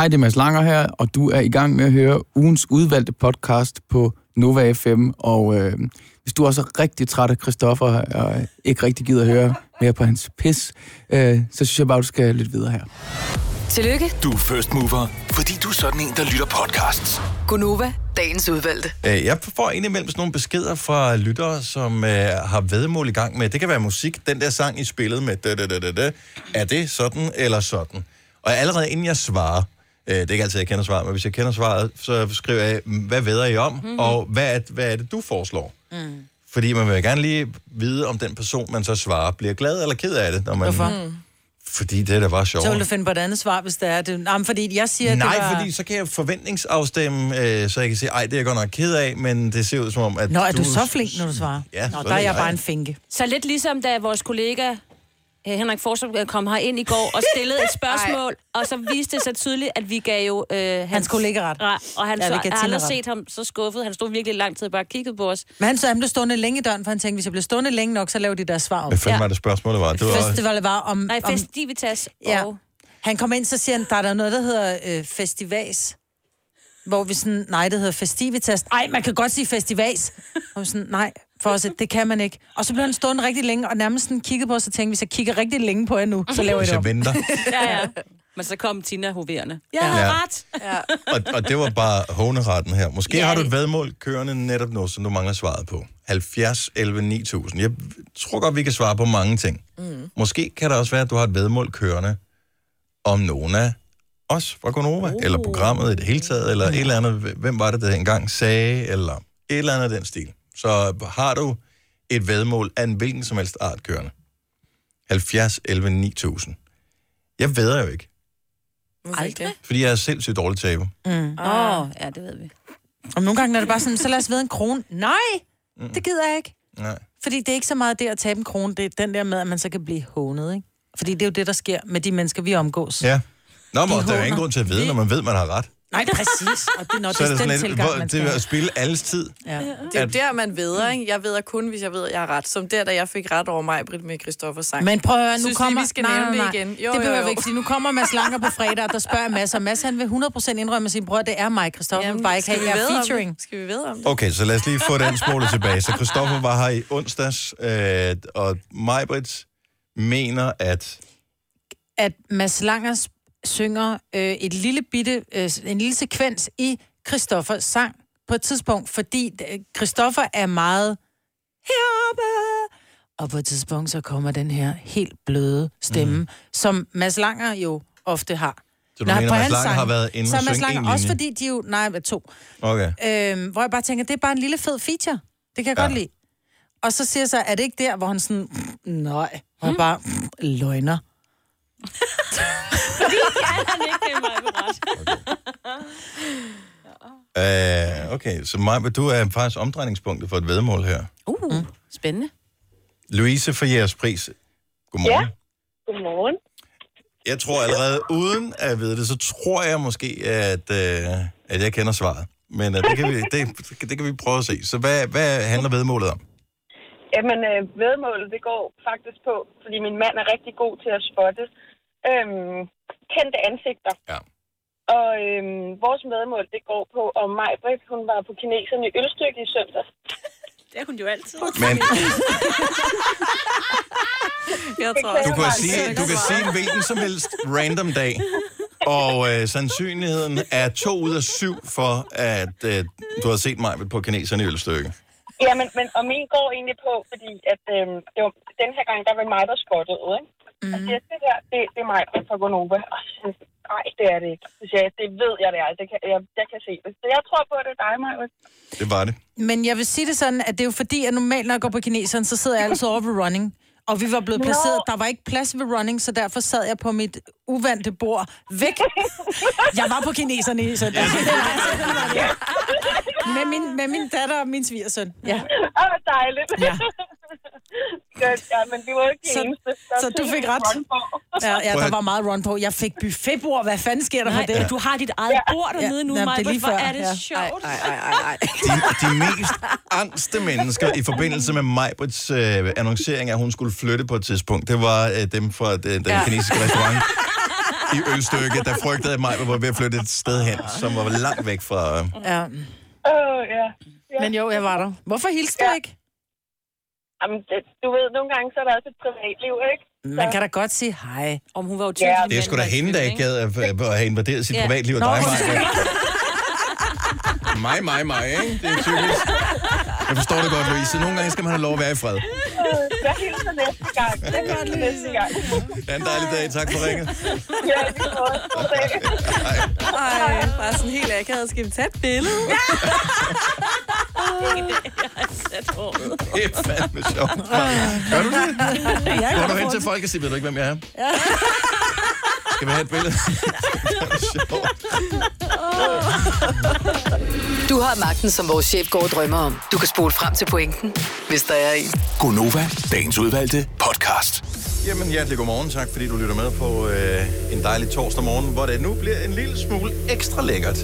Hej, det er Mads Langer her, og du er i gang med at høre ugens udvalgte podcast på Nova FM. Og øh, hvis du også er rigtig træt af Christoffer og ikke rigtig gider at høre mere på hans pis, øh, så synes jeg bare, du skal lytte videre her. Tillykke, Du er first mover, fordi du er sådan en, der lytter podcasts. Gunova, dagens udvalgte. Øh, Jeg får indimellem sådan nogle beskeder fra lyttere, som øh, har vedmål i gang med, det kan være musik, den der sang, I spillede med, da, da, da, da, da. er det sådan eller sådan? Og allerede inden jeg svarer, øh, det er ikke altid, jeg kender svaret, men hvis jeg kender svaret, så skriver jeg, hvad ved I om, mm-hmm. og hvad er, hvad er det, du foreslår? Mm. Fordi man vil gerne lige vide, om den person, man så svarer, bliver glad eller ked af det. Når man, Hvorfor? Mm. Fordi det er da bare sjovt. Så vil du finde på et andet svar, hvis det er det. Nej, men fordi jeg siger, Nej, det var... fordi så kan jeg forventningsafstemme, øh, så jeg kan sige, ej, det er jeg godt nok ked af, men det ser ud som om, at Nå, er du så flink, når du svarer? Ja, Nå, så der er jeg jeg. bare en finke. Så lidt ligesom da vores kollega Henrik Forsum øh, kom her ind i går og stillede et spørgsmål, og så viste det sig tydeligt, at vi gav jo øh, hans, Hans kollega ret. Og han Ja, ja, så, jeg har Tina aldrig ret. set ham så skuffet. Han stod virkelig lang tid og bare kiggede på os. Men han, så han blev stående længe i døren, for han tænkte, hvis jeg blev stående længe nok, så laver de deres svar om. Hvad fanden Ja. var det spørgsmålet var? Det var Festival var om... Nej, om festivitas ja. og... Han kom ind, så siger han, der er der noget, der hedder øh, festivas. Hvor vi sådan, nej, det hedder festivitas. Ej, man kan godt sige festivas. Og vi sådan, nej, for os, det kan man ikke. Og så blev han stående rigtig længe, og nærmest sådan kiggede på os og tænkte, hvis jeg kigger rigtig længe på jer nu, så laver jeg hvis det jeg om. venter. Ja, ja. Men så kom Tina hoverende. Jeg Ja. havde Ja. ret. Og, og det var bare håneretten her. Måske Ja. har du et vedmål kørende netop nu, som du mangler svaret på. 70 11 9000. Jeg tror godt, vi kan svare på mange ting. Mm. Måske kan det også være, at du har et vedmål kørende om nogen af os fra Gonova, uh. eller programmet i det hele taget, eller et eller andet. Hvem var det, der engang sagde, eller et eller andet af den stil. Så har du et vedmål af en hvilken som helst art kørende. 70 11 9000. Jeg ved jo ikke, Aldrig. fordi jeg er sindssygt dårlig taber. Mm. Åh, oh, ja, det ved vi. Og nogle gange er det bare sådan, så lad os ved en krone. Nej, det gider jeg ikke. Nej. Fordi det er ikke så meget det at tabe en krone, det er den der med, at man så kan blive hånet, ikke? Fordi det er jo det, der sker med de mennesker, vi omgås. Ja. Nå, men De der er jo ingen grund til at vide, når man ved, man har ret. Nej, præcis. Og det, når Så er det er den sådan lidt, tilgang, hvor, man det er at spille alles tid. Ja. Det er jo At- der, man ved, ikke? Jeg ved kun, hvis jeg ved, at jeg har ret. Som der, da jeg fik ret over mig, Britt med Christoffer sang. Men prøv at høre, nu Synes kommer... vi skal nævne det igen? Jo, det jo, behøver jo. vi ikke, fordi nu kommer Mads Langer på fredag, og der spørger Mads, og Mads han vil 100% indrømme sin bror, det er mig, Christoffer, Jamen, bare ikke skal have vi jer om featuring. Skal vi vide om det? Okay, så lad os lige få den spole tilbage. Så Christoffer var her i onsdags, øh, og Majbrit mener, at... At Mads Langer s- synger øh, et lille bitte, øh, en lille sekvens i Christoffers sang på et tidspunkt, fordi øh, Christoffer er meget heroppe, og på et tidspunkt så kommer den her helt bløde stemme, mm. som Mads Langer jo ofte har. Så du Nej, mener, på Mads hans Lange sang. har været inde så og synge Langer, også fordi de jo, nej, to, Okay. øhm, hvor jeg bare tænker, det er bare en lille fed feature. Det kan jeg ja. Godt lide. Og så siger jeg så, er det ikke der, hvor han sådan, nej, og hmm? bare løgner. Han ikke det er mig ret. Øh, okay, så Majbrit, du er faktisk omdrejningspunktet for et vedmål her. Uh, spændende. Louise for jeres pris. Godmorgen. Ja. Godmorgen. Jeg tror allerede, uden at vide det, så tror jeg måske, at, øh, at jeg kender svaret. Men øh, det, kan vi, det, det kan vi prøve at se. Så hvad, hvad handler vedmålet om? Jamen, øh, vedmålet, det går faktisk på, fordi min mand er rigtig god til at spotte øhm, kendte ansigter. Ja. Og øhm, vores vedmål, det går på, om mig, Britt, hun var på kineserne i Ølstykke i søndag. Det er hun jo altid. Men Jeg tror, du kan, sige, du kan sige en hvilken som helst random dag, og øh, sandsynligheden er to ud af syv for, at øh, du har set mig på kineserne i Ølstykke. Ja, men, men og min går egentlig på, fordi at øhm, det var, den her gang, der var mig, der spottede, ikke? Mm. Og siger, det her, det, det er mig, fra Gonova. Og så nej, det er det ikke. Så siger jeg, det ved jeg, det er. Det kan, jeg, jeg kan se det. Så jeg tror på, at det er dig, Maja. Det var det. Men jeg vil sige det sådan, at det er jo fordi, at normalt, når jeg går på kineseren, så sidder jeg altså over ved running. Og vi var blevet placeret, der var ikke plads ved running, så derfor sad jeg på mit uvante bord væk. Jeg var på kineserne i søndag. med, min, med min datter og min svigersøn. Ja. Åh, dejligt. Ja. Godt, ja, men det var ikke Så- eneste. Der så du fik ret. Ja, ja, der var meget run på. Jeg fik buffetbord. Hvad fanden sker der Nej, for det? du har dit eget bord dernede nu, Ja, Maja. det er lige Hvor før, er det ja. sjovt. Ej, ej, ej, ej. De, de mest angste mennesker i forbindelse med Majbrits øh, annoncering at hun skulle flytte på et tidspunkt, det var øh, dem fra øh, den Ja. kinesiske restaurant. i ølstykket, der frygtede at mig var ved at flytte et sted hen, som var langt væk fra... Ja. Åh, ja. ja. Men jo, jeg var der. Hvorfor hilste du Ja. ikke? Jamen, det, du ved, nogle gange så er der også et privatliv, ikke? Man kan da godt sige hej. Om hun var jo Ja. Det er sgu da hende, der ikke gad at, at have invaderet sit Ja. privatliv af Nå. dig, Maja. Mig, mig, mig, ikke? Det er typisk. Jeg forstår det godt, Louise. Nogle gange skal man have lov at være i fred. Jeg hilser næste gang. Jeg hilser næste gang. Ha' en dejlig dag. Tak for ringet. Ja. God dag. Ej, bare sådan helt akavet. Skal vi tage et billede? Det er fandme sjovt. Gør du det? Går du hen til folk og siger, ved du ikke, hvem jeg er? Skal vi have et billede? Du har magten, som vores chef går og drømmer om. Du kan spole frem til pointen, hvis der er en. Gonova, dagens udvalgte podcast. Jamen, hjertelig godmorgen. Tak, fordi du lytter med på øh, en dejlig torsdag morgen, hvor det nu bliver en lille smule ekstra lækkert.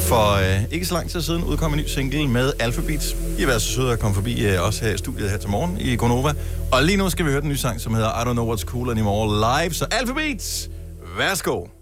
For øh, ikke så lang tid siden udkom en ny single med Alphabet. I har været så søde at komme forbi øh, os her i studiet her til morgen i Gonova. Og lige nu skal vi høre den nye sang, som hedder I Don't Know What's Cool Anymore live. Så Alphabet, værsgo.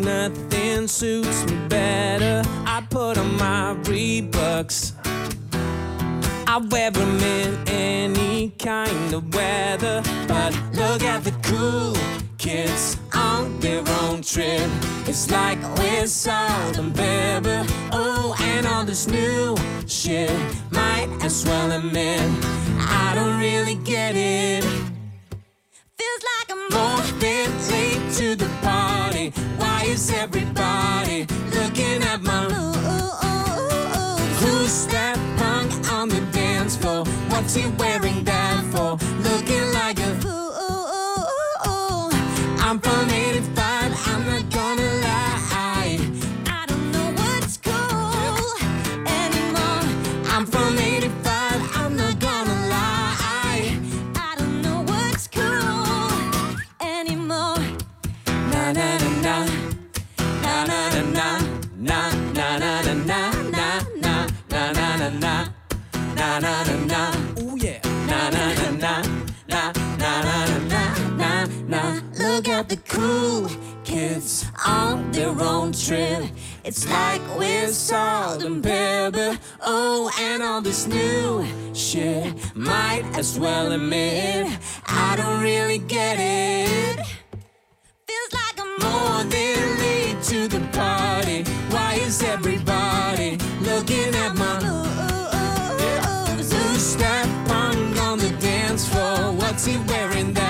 Nothing suits me better. I put on my Reeboks. I wear them in any kind of weather. But look at the cool kids on their own trip. It's like salt and pepper. Oh, and all this new shit. Might as well admit, I don't really get it. Feels like I'm Moving late to the party. Why is everybody looking at my. Who's that punk on the dance floor? What's he wearing that for? The cool Kids on their own trip. It's like we're salt and pepper. Oh, and all this new shit. Might as well admit, I don't really get it. feels like I'm More than late to the party. Why is everybody looking at my that punk on the dance floor? What's he wearing that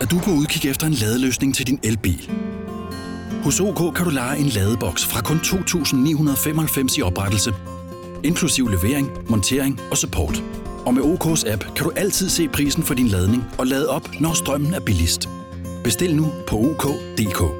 Er du på udkig efter en ladeløsning til din elbil? Hos OK kan du lege en ladeboks fra kun 2.995 i oprettelse, inklusiv levering, montering og support. Og med OK's app kan du altid se prisen for din ladning og lade op, når strømmen er billigst. Bestil nu på OK.dk.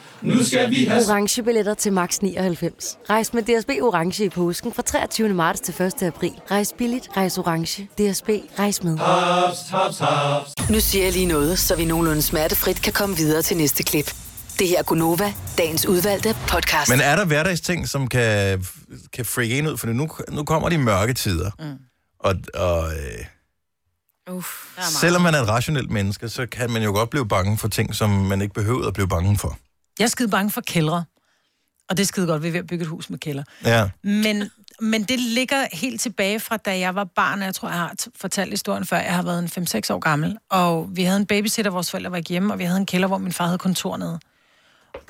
Nu skal vi have... Orange billetter til max 99. Rejs med DSB Orange i påsken fra 23. marts til 1. april. Rejs billigt, rejs orange. DSB, rejs med. Haps, haps, haps. Nu siger jeg lige noget, så vi nogenlunde smertefrit kan komme videre til næste klip. Det her er Gunova, dagens udvalgte podcast. Men er der hverdagsting, som kan, kan freak en ud? For nu, nu kommer de mørke tider. Mm. Og, og øh, Uff, selvom man er et rationelt menneske, så kan man jo godt blive bange for ting, som man ikke behøver at blive bange for. Jeg er skide bange for kældre. Og det er skide godt, vi er ved at bygge et hus med kælder. Ja. Men, men det ligger helt tilbage fra, da jeg var barn, og jeg tror, jeg har fortalt historien før, jeg har været en 5-6 år gammel, og vi havde en babysitter, vores forældre var ikke hjemme, og vi havde en kælder, hvor min far havde kontor nede.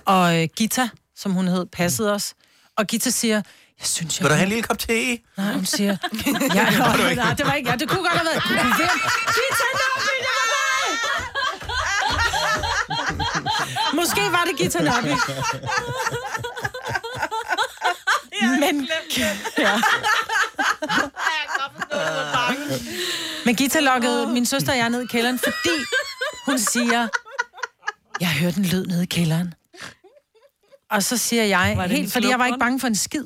Og øh, Gita, som hun hed, passede os, og Gita siger, jeg synes, jeg... Vil du have en lille kop te? Nej, hun siger... Det ja, var du nej, det var ikke... Ja, det kunne godt have været... Gita, Måske var det Gita Nørby. Men... Ja. Men Gita lokkede min søster og jeg ned i kælderen, fordi hun siger, jeg hørte en lyd nede i kælderen. Og så siger jeg, helt, fordi jeg var ikke bange for en skid.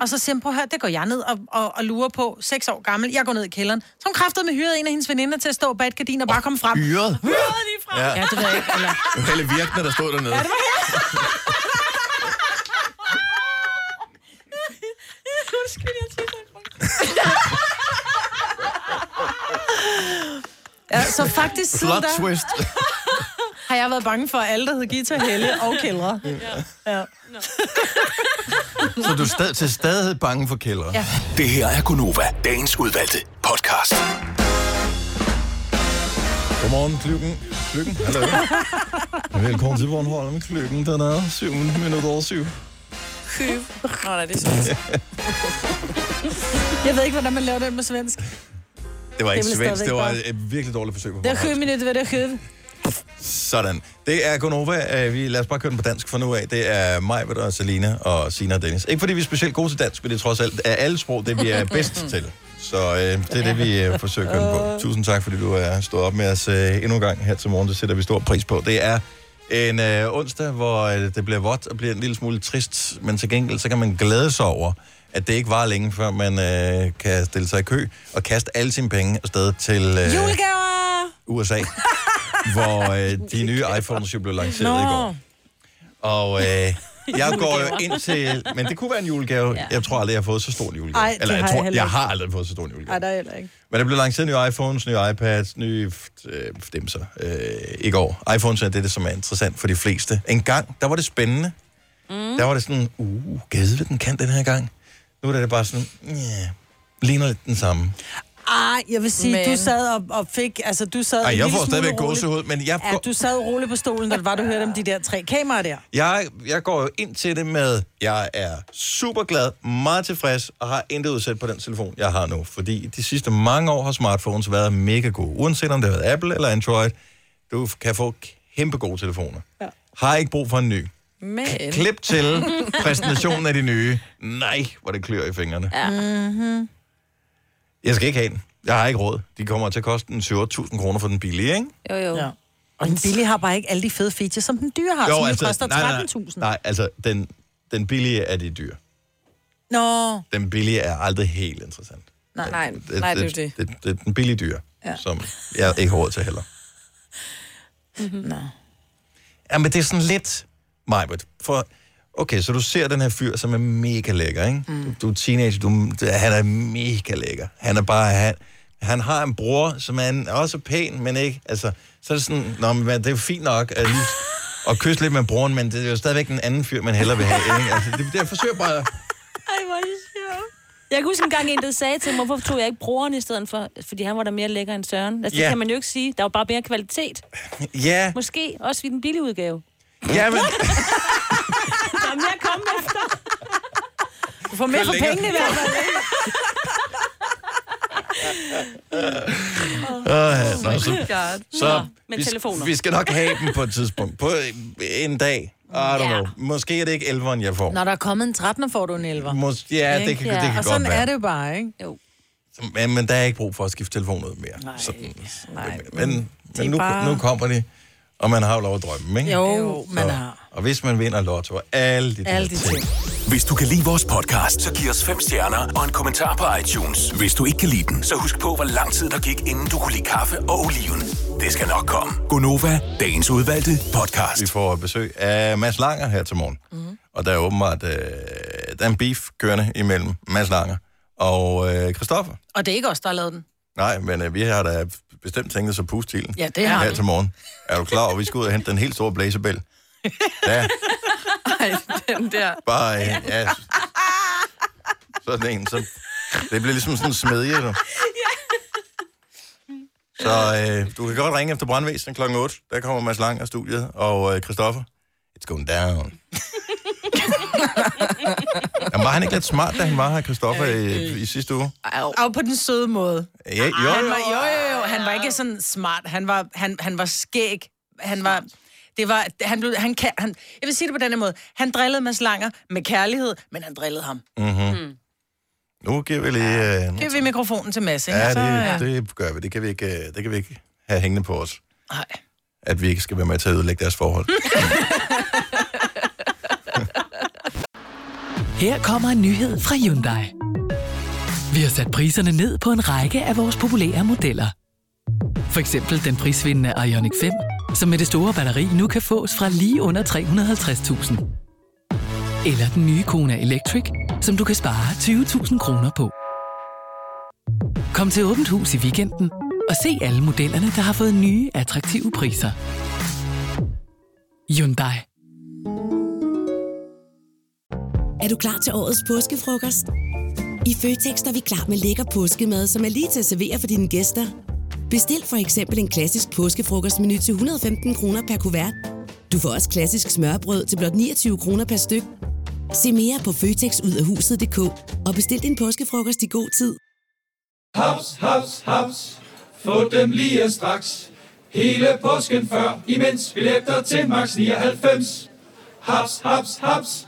Og så siger hun, prøv at høre, det går jeg ned og, og, og lurer på, seks år gammel, jeg går ned i kælderen. Så hun kræftede med hyret en af hendes veninder til at stå bag et gardin og bare komme frem. Hyret? Hyret frem. Ja. ja, det ved jeg ikke. Eller... Det var Helle Virkner, der stod dernede. Ja, det var Undskyld, jeg Ja, så faktisk siden Plot da twist. har jeg været bange for alle, der hed Gita, Helle og kældre. Ja. Så du er stad, til stadighed bange for kældre? Ja. Det her er Gunova, dagens udvalgte podcast. Godmorgen, Klykken. Klykken, hallo. Velkommen til Bornholm med Klykken. Den er 7 minutter over 7. Køb. Nå, nej, det er sådan. Jeg ved ikke, hvordan man laver det med svensk. Det var ikke Det svensk, det var et virkelig dårligt forsøg på Det er Bornholm. sju minutter, hvad det er køb. Sådan. Det er Gonova. Øh, Vi, lad os bare køre den på dansk for nu af. Det er mig, og Selina og Sina og Dennis. Ikke fordi vi er specielt gode til dansk, men det er trods alt er alle sprog det, vi er bedst til. Så øh, det er det, vi øh, forsøger at køre på. Tusind tak, fordi du er stået op med os øh, endnu en gang her til morgen. Det sætter vi stor pris på. Det er en øh, onsdag, hvor øh, det bliver vådt og bliver en lille smule trist, men til gengæld så kan man glæde sig over, at det ikke var længe, før man øh, kan stille sig i kø og kaste alle sine penge afsted til øh, Julegaver! USA, hvor øh, de nye iPhones jo blev lanceret Nå. i går. Og øh, jeg går ind til... Men det kunne være en julegave. Ja. Jeg tror aldrig, jeg har fået så stor en julegave. Ej, Eller jeg, har jeg tror, jeg ikke. har aldrig fået så stor en julegave. Nej, der er heller ikke. Men der blev lanceret nye iPhones, nye iPads, nye øh, dimser øh, i går. iPhones er det, det, som er interessant for de fleste. En gang, der var det spændende. Mm. Der var det sådan, uh, gade den kan den her gang. Nu er det bare sådan, ja, yeah, ligner lidt den samme. Ej, jeg vil sige, Men- du sad og, og fik... Altså, du sad Ej, jeg får stadigvæk roligt. gåsehud, men jeg Ja, du sad roligt på stolen, da det var, du hørte om de der tre kameraer der. Jeg, jeg går jo ind til det med, jeg er super glad, meget tilfreds, og har intet udsat på den telefon, jeg har nu. Fordi de sidste mange år har smartphones været mega gode. Uanset om det har været Apple eller Android, du kan få kæmpe gode telefoner. Ja. Har ikke brug for en ny. Men... Klip til præsentationen af de nye. Nej, hvor det klør i fingrene. Ja. Mm-hmm. Jeg skal ikke have den. Jeg har ikke råd. De kommer til at koste en 7-8.000 kroner for den billige, ikke? Jo, jo. Ja. Og den billige har bare ikke alle de fede features, som den dyre har, jo, som altså, koster nej, nej, 13.000. Nej, altså, den, den billige er de dyre. Nå, Den billige er aldrig helt interessant. nej. nej. Nej, det er jo det. Det, det er den billige dyr, Ja. som jeg ikke har råd til heller. Nå. Ja, men det er sådan lidt, Majbert, for... Okay, så du ser den her fyr, som er mega lækker, ikke? Mm. Du, du er teenager, du, han er mega lækker. Han er bare... Han, han har en bror, som er en, også pæn, men ikke, altså, så er det sådan, Nå, men det er jo fint nok at, lige, at kysse lidt med broren, men det er jo stadigvæk en anden fyr, man hellere vil have, ikke? Altså, det, det, jeg forsøger bare, Ej, hvor er det sjovt. Jeg kan huske en gang en, der sagde til mig, hvorfor tog jeg ikke broren i stedet for? Fordi han var da mere lækker end Søren. Altså, Ja. det kan man jo ikke sige. Der var bare mere kvalitet. ja, Måske også i den billige udgave. ja, men, Mere at komme efter. Du får mere for pengene i hvert fald. ja, Oh nå, så, så vi, vi skal nok have dem på et tidspunkt. På en dag. I don't know. Måske er det ikke 11'eren, jeg får. Når der er kommet en 13'er, får du en 11'er. Mås- ja, det kan, det kan Og godt sådan være. er det jo bare, ikke? Jo. Men, men der er ikke brug for at skifte telefon ud mere. Nej, Sådan. nej. Men, men, nu, bare- nu kommer de, og man har jo lov at drømme, ikke? Jo, man Så- har. Og hvis man vinder lotto og alle de, Alle de ting. Hvis du kan lide vores podcast, så giv os fem stjerner og en kommentar på iTunes. Hvis du ikke kan lide den, så husk på, hvor lang tid der gik, inden du kunne lide kaffe og oliven. Det skal nok komme. Gonova, dagens udvalgte podcast. Vi får besøg af Mads Langer her til morgen. Mm. Og der er åbenbart øh, der er en beef kørende imellem Mads Langer og øh, Christoffer. Og det er ikke os, der har lavet den. Nej, men øh, vi har da bestemt tænkt os at puste til Ja, det har her vi. til morgen. Er du klar over, at vi skal ud og hente den helt store blæsebæl? Ja, Ej, den der. bare ja, sådan en. Så det bliver ligesom sådan en smedje, du. Så øh, du kan godt ringe efter brandvæsen kl. 8. Der kommer Mads Lang af studiet, og øh, Christoffer. It's going down. Jamen, var han ikke lidt smart, da han var her, Christoffer, i, i sidste uge? Og på den søde måde. Ja, jo, Han jo. var, jo, jo, jo. Han var ikke sådan smart. Han var, han, han var skæg. Han var... Det var, han, blev, han, kan, han, jeg vil sige det på den her måde. Han drillede Mads Langer med kærlighed, men han drillede ham. Mm-hmm. Nu giver vi lige... Øh, nu Giv vi mikrofonen til Mads, ikke? Ja, Så, det, det gør vi. Det kan vi ikke, øh, det kan vi ikke have hængende på os. Nej. At vi ikke skal være med til at ødelægge deres forhold. Her kommer en nyhed fra Hyundai. Vi har sat priserne ned på en række af vores populære modeller. For eksempel den prisvindende Ioniq 5, som med det store batteri nu kan fås fra lige under 350.000. Eller den nye Kona Electric, som du kan spare 20.000 kroner på. Kom til Åbent Hus i weekenden og se alle modellerne, der har fået nye, attraktive priser. Hyundai. Er du klar til årets påskefrokost? I Føtex er vi klar med lækker påskemad, som er lige til at servere for dine gæster. Bestil for eksempel en klassisk påskefrokostmenu til 115 kroner per kuvert. Du får også klassisk smørbrød til blot 29 kroner per styk. Se mere på føtexudafhuset.dk og bestil din påskefrokost i god tid. Haps, haps, haps. Få dem lige straks. Hele påsken før, imens billetter til max 99. Haps, haps, haps.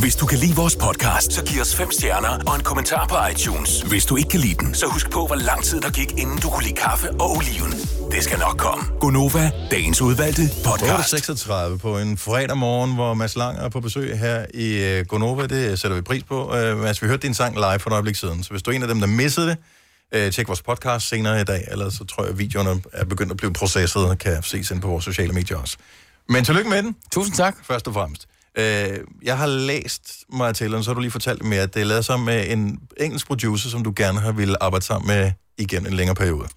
Hvis du kan lide vores podcast, så giv os fem stjerner og en kommentar på iTunes. Hvis du ikke kan lide den, så husk på, hvor lang tid der gik, inden du kunne lide kaffe og oliven. Det skal nok komme. Gonova, dagens udvalgte podcast. 8.36 på en fredag morgen, hvor Mads Lang er på besøg her i uh, Gonova. Det sætter vi pris på. Uh, Mads, vi hørte din sang live for et øjeblik siden, så hvis du er en af dem, der missede det, uh, tjek vores podcast senere i dag, ellers så tror jeg, at videoerne er begyndt at blive processet og kan ses ind på vores sociale medier også. Men tillykke med den. Tusind tak. Først og fremmest. Øh, jeg har læst mig til, og så har du lige fortalt mig, at det er lavet sammen med en engelsk producer, som du gerne har ville arbejde sammen med igennem en længere periode.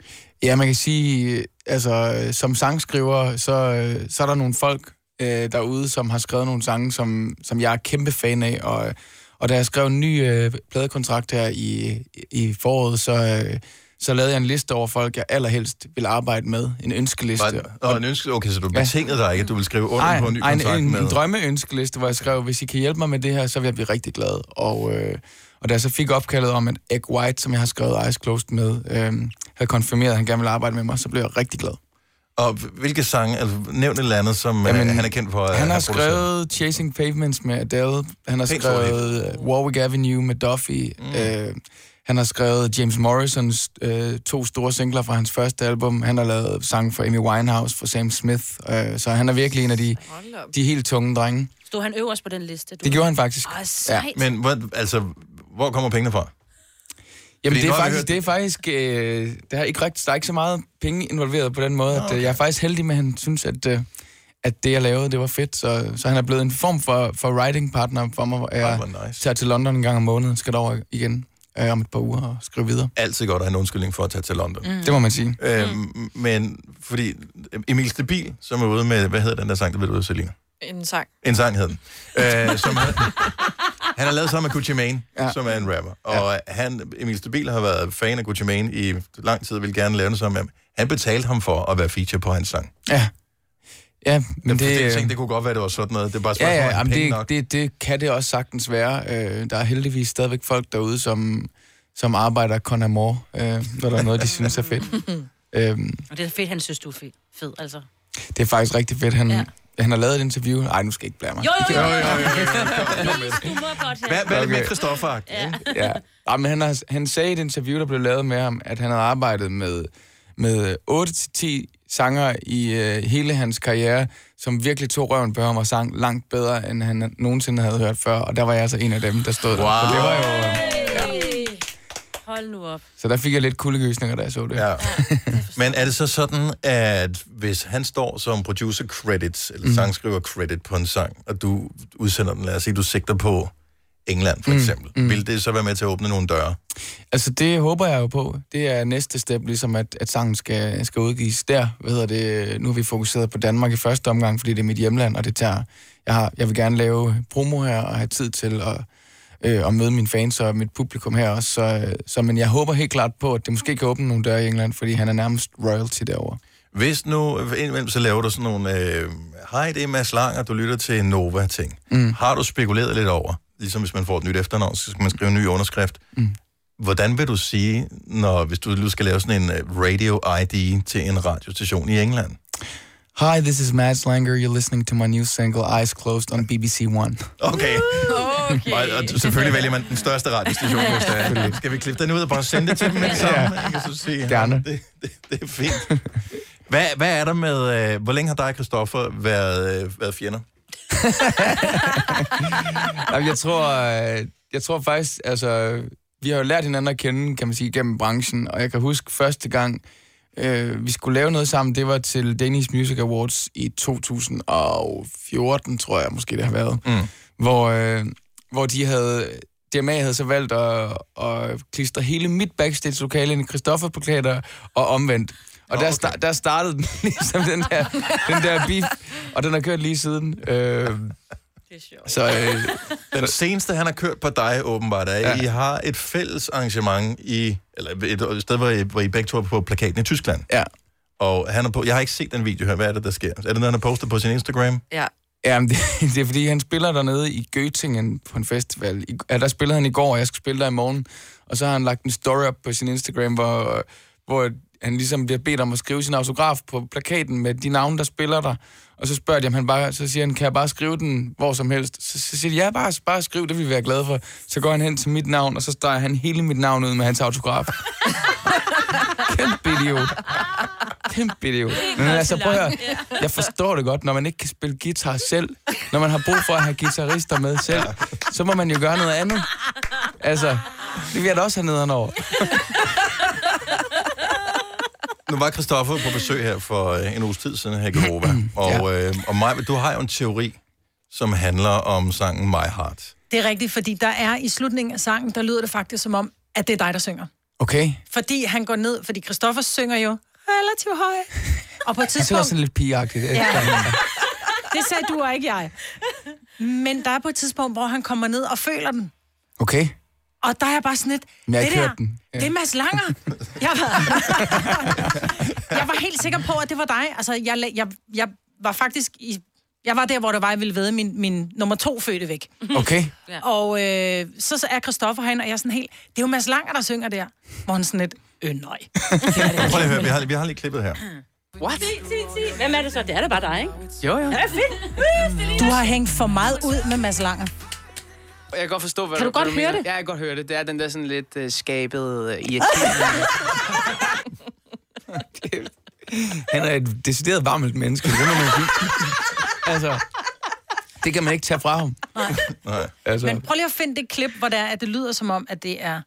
Ja, man kan sige, altså som sangskriver, så, så er der nogle folk øh, derude, som har skrevet nogle sange, som, som jeg er kæmpe fan af, og, og da jeg skrev en ny øh, pladekontrakt her i, i foråret, så, øh, så lavede jeg en liste over folk, jeg allerhelst vil arbejde med, en ønskeliste. Var, og en ønske, okay, så du betingede dig ikke, at du ville skrive under på en ny ej, kontrakt en, en, med... en drømmeønskeliste, hvor jeg skrev, hvis I kan hjælpe mig med det her, så vil jeg blive rigtig glad. Og, øh, og da jeg så fik opkaldet om, at Egg White, som jeg har skrevet Eyes Closed med, øh, havde konfirmeret, at han gerne ville arbejde med mig, så blev jeg rigtig glad. Og hvilke sange, altså nævn et eller andet, som Jamen, Jamen, han er kendt for Han har skrevet Chasing Pavements med Adele. Han har skrevet uh, Warwick Avenue med Duffy. Mm. Uh, Han har skrevet James Morrisons øh, to store singler fra hans første album. Han har lavet sang for Amy Winehouse, for Sam Smith. Øh, så han er virkelig en af de, de helt tunge drenge. Stod han øverst på den liste? Du? Det gjorde han faktisk. Ej, sejt. Men hvor, altså, hvor kommer pengene fra? Jamen, Fordi det er faktisk, det er faktisk øh, der er ikke rigtig, der er ikke så meget penge involveret på den måde. At, øh, jeg er faktisk heldig med, at han synes, at, øh, at det, jeg lavede, det var fedt. Så, så han er blevet en form for, for writing partner for mig, jeg nice. tager til London en gang om måneden, skal derover igen øh, om et par uger og skrive videre. Altid godt at have en undskyldning for at tage til London. Mm. Det må man sige. Øhm, men fordi Emil Stabil, som er ude med, hvad hedder den der sang, der ved du, Selina? En sang. En sang hed den. Øh, som han, han har lavet sammen med Gucci Mane, ja. som er en rapper. Og ja. han, Emil Stabil har været fan af Gucci Mane i lang tid, og ville gerne lave det sammen med ham. Han betalte ham for at være feature på hans sang. Ja. Ja, men det... det... Jeg tænkte, det kunne godt være, det var sådan noget. Det er bare Ja, spørgsmål, ja, om jamen det, nok. det, det kan det også sagtens være. Øh, der er heldigvis stadigvæk folk derude, som, som arbejder con amor, øh, når der er noget, de synes er fedt. Øhm, Og det er fedt, han synes, du er fed, fed altså. det er faktisk rigtig fedt. Han, Ja. ja. han har lavet et interview. Nej, nu skal jeg ikke blære mig. Jo, jo, jo. Jo, jo, jo, jo. Hvad, hvad er det med. Christoffer? Ja. ja. ja men han, har, han sagde i et interview, der blev lavet med ham, at han havde arbejdet med, med 8-10 sanger i øh, hele hans karriere, som virkelig tog røven på ham og sang langt bedre, end han nogensinde havde hørt før. Og der var jeg altså en af dem, der stod der. Wow. Så det var jo... øh, Hold nu op. Så der fik jeg lidt kuldegysninger, da jeg så det. Ja. Men er det så sådan, at hvis han står som producer credit, eller Mm. sangskriver credit på en sang, og du udsender den, lad os sige, du sigter på England for Mm, eksempel, mm. vil det så være med til at åbne nogle døre? Altså, det håber jeg jo på. Det er næste step, ligesom at, at sangen skal, skal udgives der. Hvad hedder det? Nu har vi fokuseret på Danmark i første omgang, fordi det er mit hjemland, og det tager... Jeg, har, jeg vil gerne lave promo her og have tid til at, øh, at møde mine fans og mit publikum her også. Så, så, men jeg håber helt klart på, at det måske kan åbne nogle døre i England, fordi han er nærmest royalty derovre. Hvis nu, indimellem så laver du sådan nogle, øh, hej, det er Mads Langer, du lytter til Nova-ting. Mm. Har du spekuleret lidt over, ligesom hvis man får et nyt efternavn, så skal man skrive en ny underskrift. Mm. Hvordan vil du sige, når, hvis du nu skal lave sådan en øh, radio-ID til en radiostation i England? Hi, this is Mads Langer. You're listening to my new single, Eyes Closed, on BBC One. Okay. Okay. Og, og selvfølgelig vælger man den største radiostation, hvis det er. Skal vi klippe den ud og bare sende det til dem med det samme? Ja. Jeg kan så sige, Gerne. Det, det, det er fint. Hvad, hvad er der med... Øh, hvor længe har dig og Christoffer været, øh, været fjender? Jamen, jeg tror, øh, jeg tror faktisk, altså, vi har jo lært hinanden at kende, kan man sige, gennem branchen, og jeg kan huske første gang, øh, vi skulle lave noget sammen, det var til Danish Music Awards i 2014, tror jeg måske det har været, mm. hvor, øh, hvor de havde, DMA havde så valgt at, at klistre hele mit backstage-lokale ind i Christoffer-plakater og omvendt. Og der, sta- der startede den, ligesom den der, den der beef, og den har kørt lige siden. Øh, så, øh, Den seneste, han har kørt på dig, åbenbart, er, ja. Ja. I har et fælles arrangement i, eller et, et sted, hvor I, hvor I begge to er på plakaten i Tyskland. Ja. Og han er på, jeg har ikke set den video her. Hvad er det, der sker? Er det noget, han har postet på sin Instagram? Ja. Ja, det, det er fordi, han spiller dernede i Göttingen på en festival. I, ja, der spillede han i går, og jeg skal spille der i morgen. Og så har han lagt en story op på sin Instagram, hvor, hvor han ligesom bliver bedt om at skrive sin autograf på plakaten med de navne, der spiller der. Og så spørger de, om han bare, så siger han, kan jeg bare skrive den hvor som helst? Så, så siger de, ja, bare, bare skriv, det vil vi være glade for. Så går han hen til mit navn, og så streger han hele mit navn ud med hans autograf. Kæmpe idiot. Kæmpe idiot. Men altså, prøv at høre. Jeg forstår det godt, når man ikke kan spille guitar selv. Når man har brug for at have guitarister med selv, så må man jo gøre noget andet. Altså, det vil jeg da også have nederen over. Nu var Christoffer på besøg her for øh, en uges tid siden her i Garova. Og, øh, og Maj, du har jo en teori, som handler om sangen My Heart. Det er rigtigt, fordi der er i slutningen af sangen, der lyder det faktisk som om, at det er dig, der synger. Okay. Fordi han går ned, fordi Christoffer synger jo relativt høj. Og på et Det er tidspunkt... også lidt pigeagtigt. Ja. Det sagde du og ikke jeg. Men der er på et tidspunkt, hvor han kommer ned og føler den. Okay. Og der er jeg bare sådan lidt, Men jeg det der, den. Ja. det er Mads Langer. Jeg var, jeg var helt sikker på, at det var dig. Altså, jeg, jeg, jeg var faktisk i... Jeg var der, hvor der var, jeg ville ved min, min nummer to fødte væk. Okay. Og øh, så, så er Christoffer herinde, og jeg er sådan helt... Det er jo Mads Langer, der synger der. Hvor han sådan lidt... Øh, nej. Prøv lige at høre, vi har, vi har lige klippet her. What? Hvem er det så? Det er da bare dig, ikke? Jo, jo. Ja, fedt. Du har hængt for meget ud med Mads Langer. Jeg kan godt forstå, hvad Kan du hvad godt høre det? Ja, jeg kan godt høre det. Det er den der sådan lidt uh, skabet, uh, irriterende. Han er et decideret varmt menneske, det må man sige. altså, det kan man ikke tage fra ham. Nej. Nej. Altså, Men prøv lige at finde det klip, hvor det er, at det lyder som om, at det er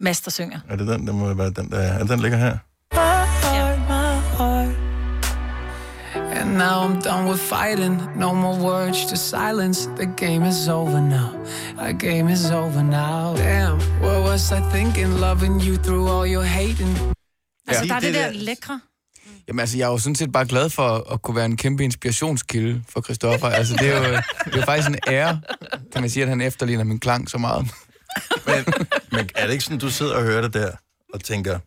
Mads, der synger. Er det den? Det må være den, der... Er det den ligger her? Now I'm done with fighting. No more words, just silence. The game is over now. Our game is over now. Damn, what was I thinking? Loving you through all your hating. Altså, Ja. der er det Det der der- lækre. Jamen altså, jeg er jo sådan set bare glad for at kunne være en kæmpe inspirationskilde for Christoffer. Altså, det er jo, det er jo faktisk en ære, kan man sige, at han efterligner min klang så meget. Men er det ikke sådan, du sidder og hører det der, og tænker...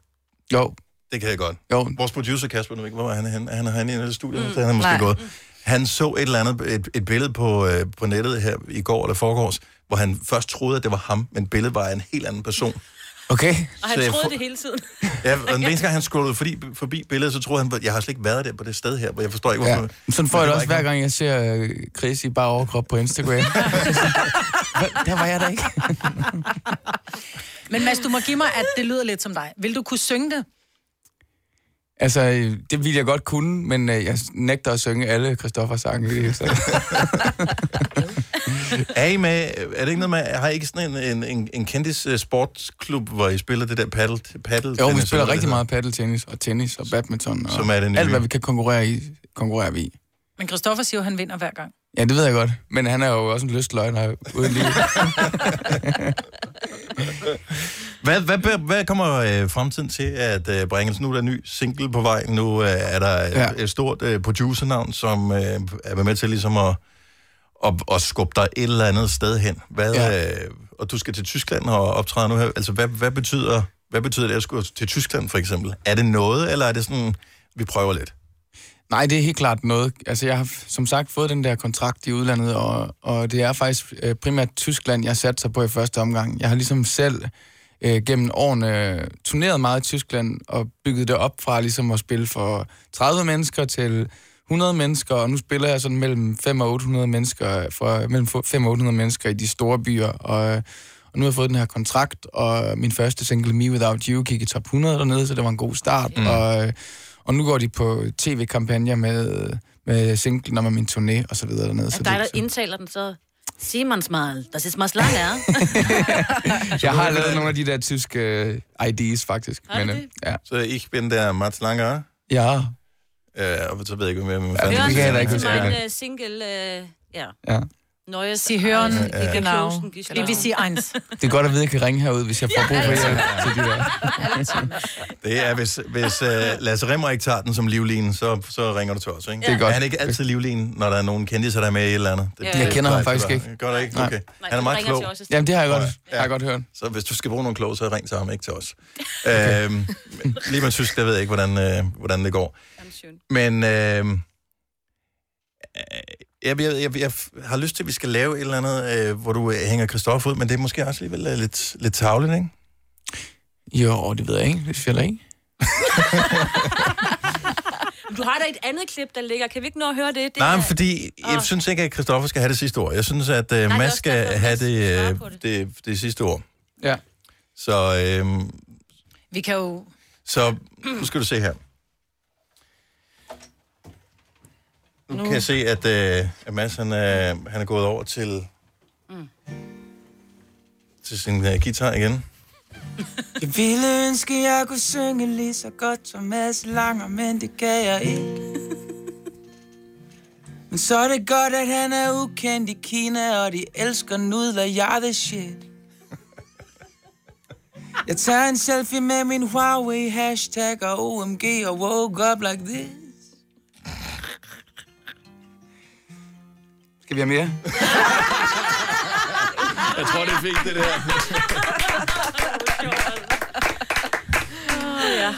Jo. Det kan jeg godt. Jo. Vores producer, Kasper, nu ikke, hvor er han henne? Er han herinde i det studie? Mm. Det er han måske Nej. gået. Han så et eller andet, et, et billede på, øh, på nettet her i går eller forgårs, hvor han først troede, at det var ham, men billedet var af en helt anden person. Okay. Og Så han jeg troede får- det hele tiden. Ja, og den eneste gang, han scrollede forbi, forbi billedet, så troede han, at jeg har slet ikke været der på det sted her, hvor jeg forstår ikke, hvorfor. Ja. Sådan får Men jeg det var også hver gang, jeg ser øh, Chris i bare overkrop på Instagram. Der var jeg da ikke. Men Mads, du må give mig, at det lyder lidt som dig. Vil du kunne synge det? Altså, øh, det ville jeg godt kunne, men øh, jeg nægter at synge alle Christoffers sange. Så. Er I med, er det ikke noget med, har I ikke sådan en, en, en, en kendis uh, sportsklub, hvor I spiller det der paddle, paddle Jo, vi tennis, spiller rigtig meget paddeltennis og tennis og badminton. Og Som er det nye. Alt, hvad vi kan konkurrere i, konkurrerer vi i. Men Christoffer siger jo, at han vinder hver gang. Ja, det ved jeg godt. Men han er jo også en lystløgner uden liv. Hvad, hvad, hvad, kommer øh, fremtiden til at øh, bringe? Altså, nu er der en ny single på vej. Nu øh, er der ja. Et, stort øh, producernavn, som øh, er med til ligesom at, at, at skubbe dig et eller andet sted hen. Hvad, ja. øh, og du skal til Tyskland og optræde nu her. Altså, hvad, hvad, betyder, hvad betyder det at skulle til Tyskland, for eksempel? Er det noget, eller er det sådan, vi prøver lidt? Nej, det er helt klart noget. Altså, jeg har som sagt fået den der kontrakt i udlandet, og, og det er faktisk øh, primært Tyskland, jeg satte sig på i første omgang. Jeg har ligesom selv øh, gennem årene turneret meget i Tyskland og bygget det op fra ligesom at spille for 30 mennesker til 100 mennesker, og nu spiller jeg sådan mellem 5 og 800 mennesker, for, mellem 5 og 800 mennesker i de store byer, og, og nu har jeg fået den her kontrakt, og min første single, Me Without You, gik i top 100 dernede, så det var en god start, mm. og, og nu går de på tv-kampagner med, med singlen og med min turné og så videre dernede. Er Så dig, der det, indtaler den så? Simons mal, das ist was lange, ja? jeg har lavet nogle af de der tyske øh, IDs, faktisk. Har du øh, det? ja. Så ich bin der Mats Langer. Ja. Øh, og så ved jeg ikke, hvad man Ja, Det er det kan jeg da ikke huske. til min uh, single, uh, ja. Ja. Neues Sie hören, Ja, ja. genau. Genau. BBC 1. Det er godt at vide, at jeg kan ringe herud, hvis jeg får brug for hjælp til de der. Det er, hvis, hvis uh, Lasse Remmer ikke tager den som livlin, så, så ringer du til os, ikke? Det er godt. Er han ikke altid livlin, når der er nogen kendiser, der er med i et eller andet? Det, Jeg kender ham faktisk det ikke. Gør du ikke? Okay. Nej, Han er meget klog. os. Jamen, det har jeg godt, Ja. har jeg godt hørt. Så hvis du skal bruge nogle kloge, så ring til ham, ikke til os. Okay. Øhm, lige med tysk, der ved jeg ikke, hvordan, øh, hvordan det går. Men øh, jeg, jeg, jeg, jeg har lyst til, at vi skal lave et eller andet, øh, hvor du øh, hænger Christoffer ud, men det er måske også alligevel øh, lidt, lidt tavligt, ikke? Jo, det ved jeg ikke. Det jeg ikke. Du har da et andet klip, der ligger. Kan vi ikke nå at høre det? det Nej, er- men fordi jeg synes ikke, at Christoffer skal have det sidste ord. Jeg synes, at er Mads skal derfor, have det, på det. det, det sidste ord. Ja. Så, øh, Vi kan jo... så nu skal du se her. Nu, kan jeg se, at, øh, at Mads han, øh, han er gået over til, Mm. til sin øh, guitar igen. Jeg ville ønske, jeg kunne synge lige så godt som Mads Langer, men det kan jeg ikke. Men så er det godt, at han er ukendt i Kina, og de elsker nudler, jeg er the shit. Jeg tager en selfie med min Huawei hashtag og OMG og woke up like this. Skal vi have mere? Jeg tror, det er fint, det der. Åh, ja.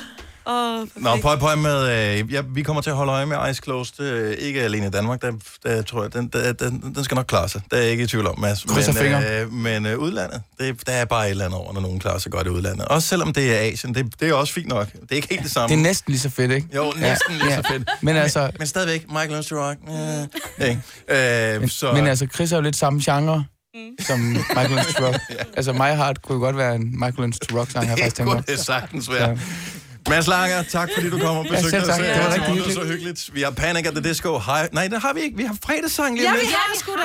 Åh, Nå, pøj, pøj med, øh, ja, vi kommer til at holde øje med Ice Closed, øh, ikke alene i Danmark, der, der tror jeg, den, der, den, den skal nok klare sig. Der er jeg ikke i tvivl om, Mads. Krydser men, fingre. øh, men øh, udlandet, det, der er bare et eller andet over, når nogen klarer sig godt i udlandet. Også selvom det er Asien, det, det er også fint nok. Det er ikke helt det samme. Det er næsten lige så fedt, ikke? Jo, næsten lige så fedt. Men altså, Men stadigvæk, Michael Learns to Rock. Øh, ikke? Øh, så, men altså, Chris er jo lidt samme genre. som Michael to Rock. Altså, My Heart kunne jo godt være en Michael Learns to Rock-sang, har jeg faktisk Det tænkt kunne det sagtens være. Mads Langer, tak fordi du kom og Ja, besøgte selv os. tak. Det var rigtig Det var hyggeligt. så hyggeligt. Vi har Panic at the Disco. Hej. Nej, det har vi ikke. Vi har fredagssang lige Ja, vi lidt. har det sgu da.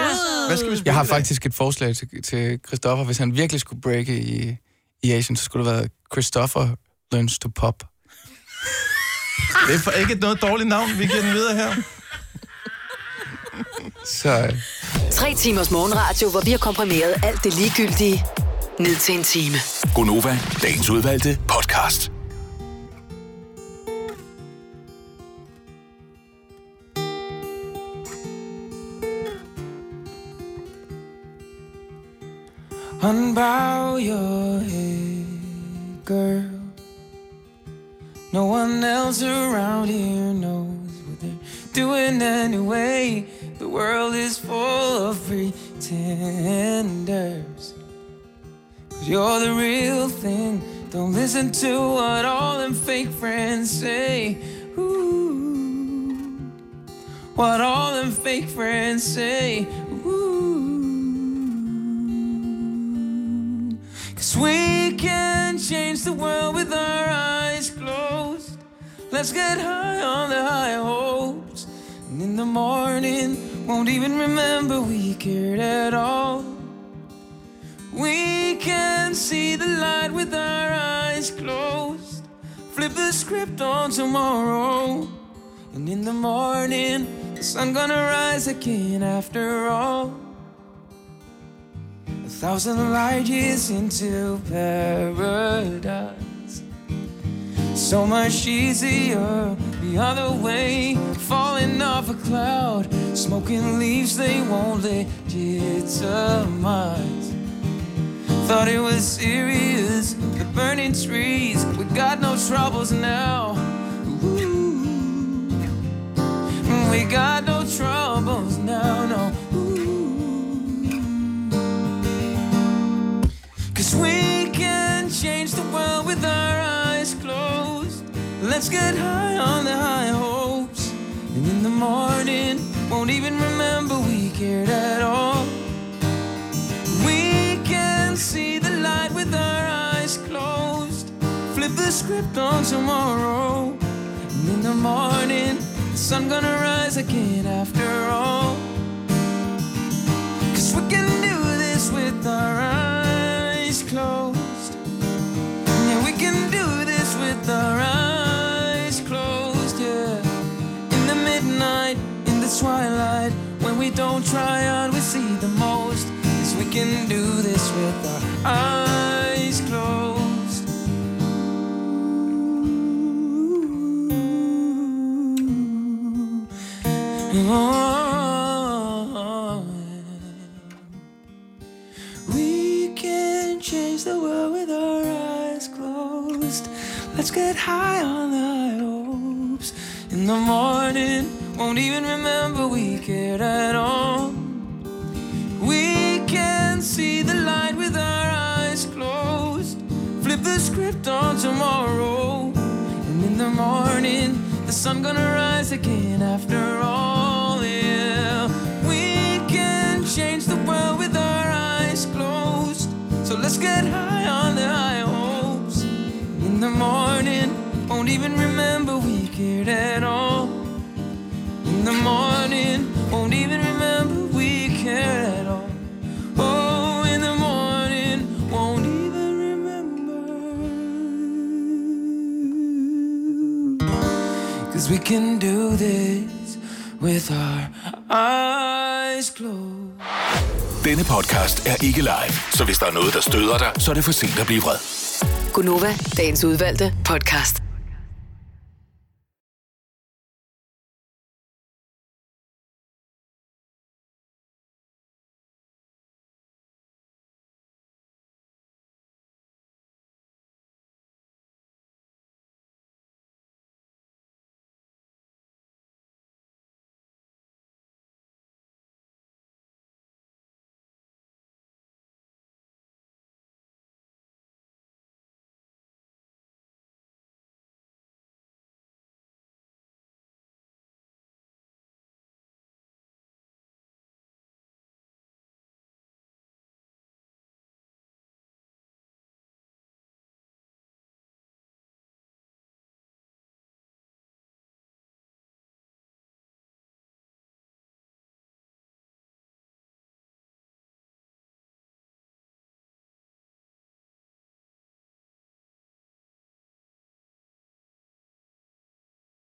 Hvad skal vi spille Jeg har faktisk et forslag til, til Christoffer. Hvis han virkelig skulle breake i, i Asien, så skulle det være Christopher Learns to Pop. Det er for ikke noget dårligt navn. Vi giver den videre her. Så øh, Tre timers morgenradio, hvor vi har komprimeret alt det ligegyldige ned til en time. Gonova, dagens udvalgte podcast. Unbow your head, girl. No one else around here knows what they're doing anyway. The world is full of pretenders. But you're the real thing. Don't listen to what all them fake friends say. Ooh, what all them fake friends say. Cause we can change the world with our eyes closed. Let's get high on the high hopes. And in the morning, won't even remember we cared at all. We can see the light with our eyes closed. Flip the script on tomorrow. And in the morning, the sun gonna rise again after all. Thousand light years into paradise. So much easier the other way. Falling off a cloud, smoking leaves they won't legitimize. Thought it was serious, the burning trees. We got no troubles now. With our eyes closed. Let's get high on the high hopes. And in the morning, won't even remember we cared at all. We can see the light with our eyes closed. Flip the script on tomorrow. And in the morning, the sun gonna rise again after all. Cause we can do this with our eyes closed. Can do this with our eyes closed, yeah. In the midnight, in the twilight, when we don't try hard, we see the most. Yes, we can do this with our eyes closed. Oh, Let's get high on the hopes. In the morning, won't even remember we cared at all. We can see the light with our eyes closed. Flip the script on tomorrow. And in the morning, the sun gonna rise again after all. Yeah, we can change the world with our eyes closed. So let's get high morning, won't even remember we cared at all. In the morning, won't even remember we cared at all. Oh, in the morning, won't even remember. Cause we can do this with our eyes closed. Denne podcast er ikke live, så hvis der er noget, der støder dig, så er det for sent at blive vred. Gunova, dagens udvalgte podcast.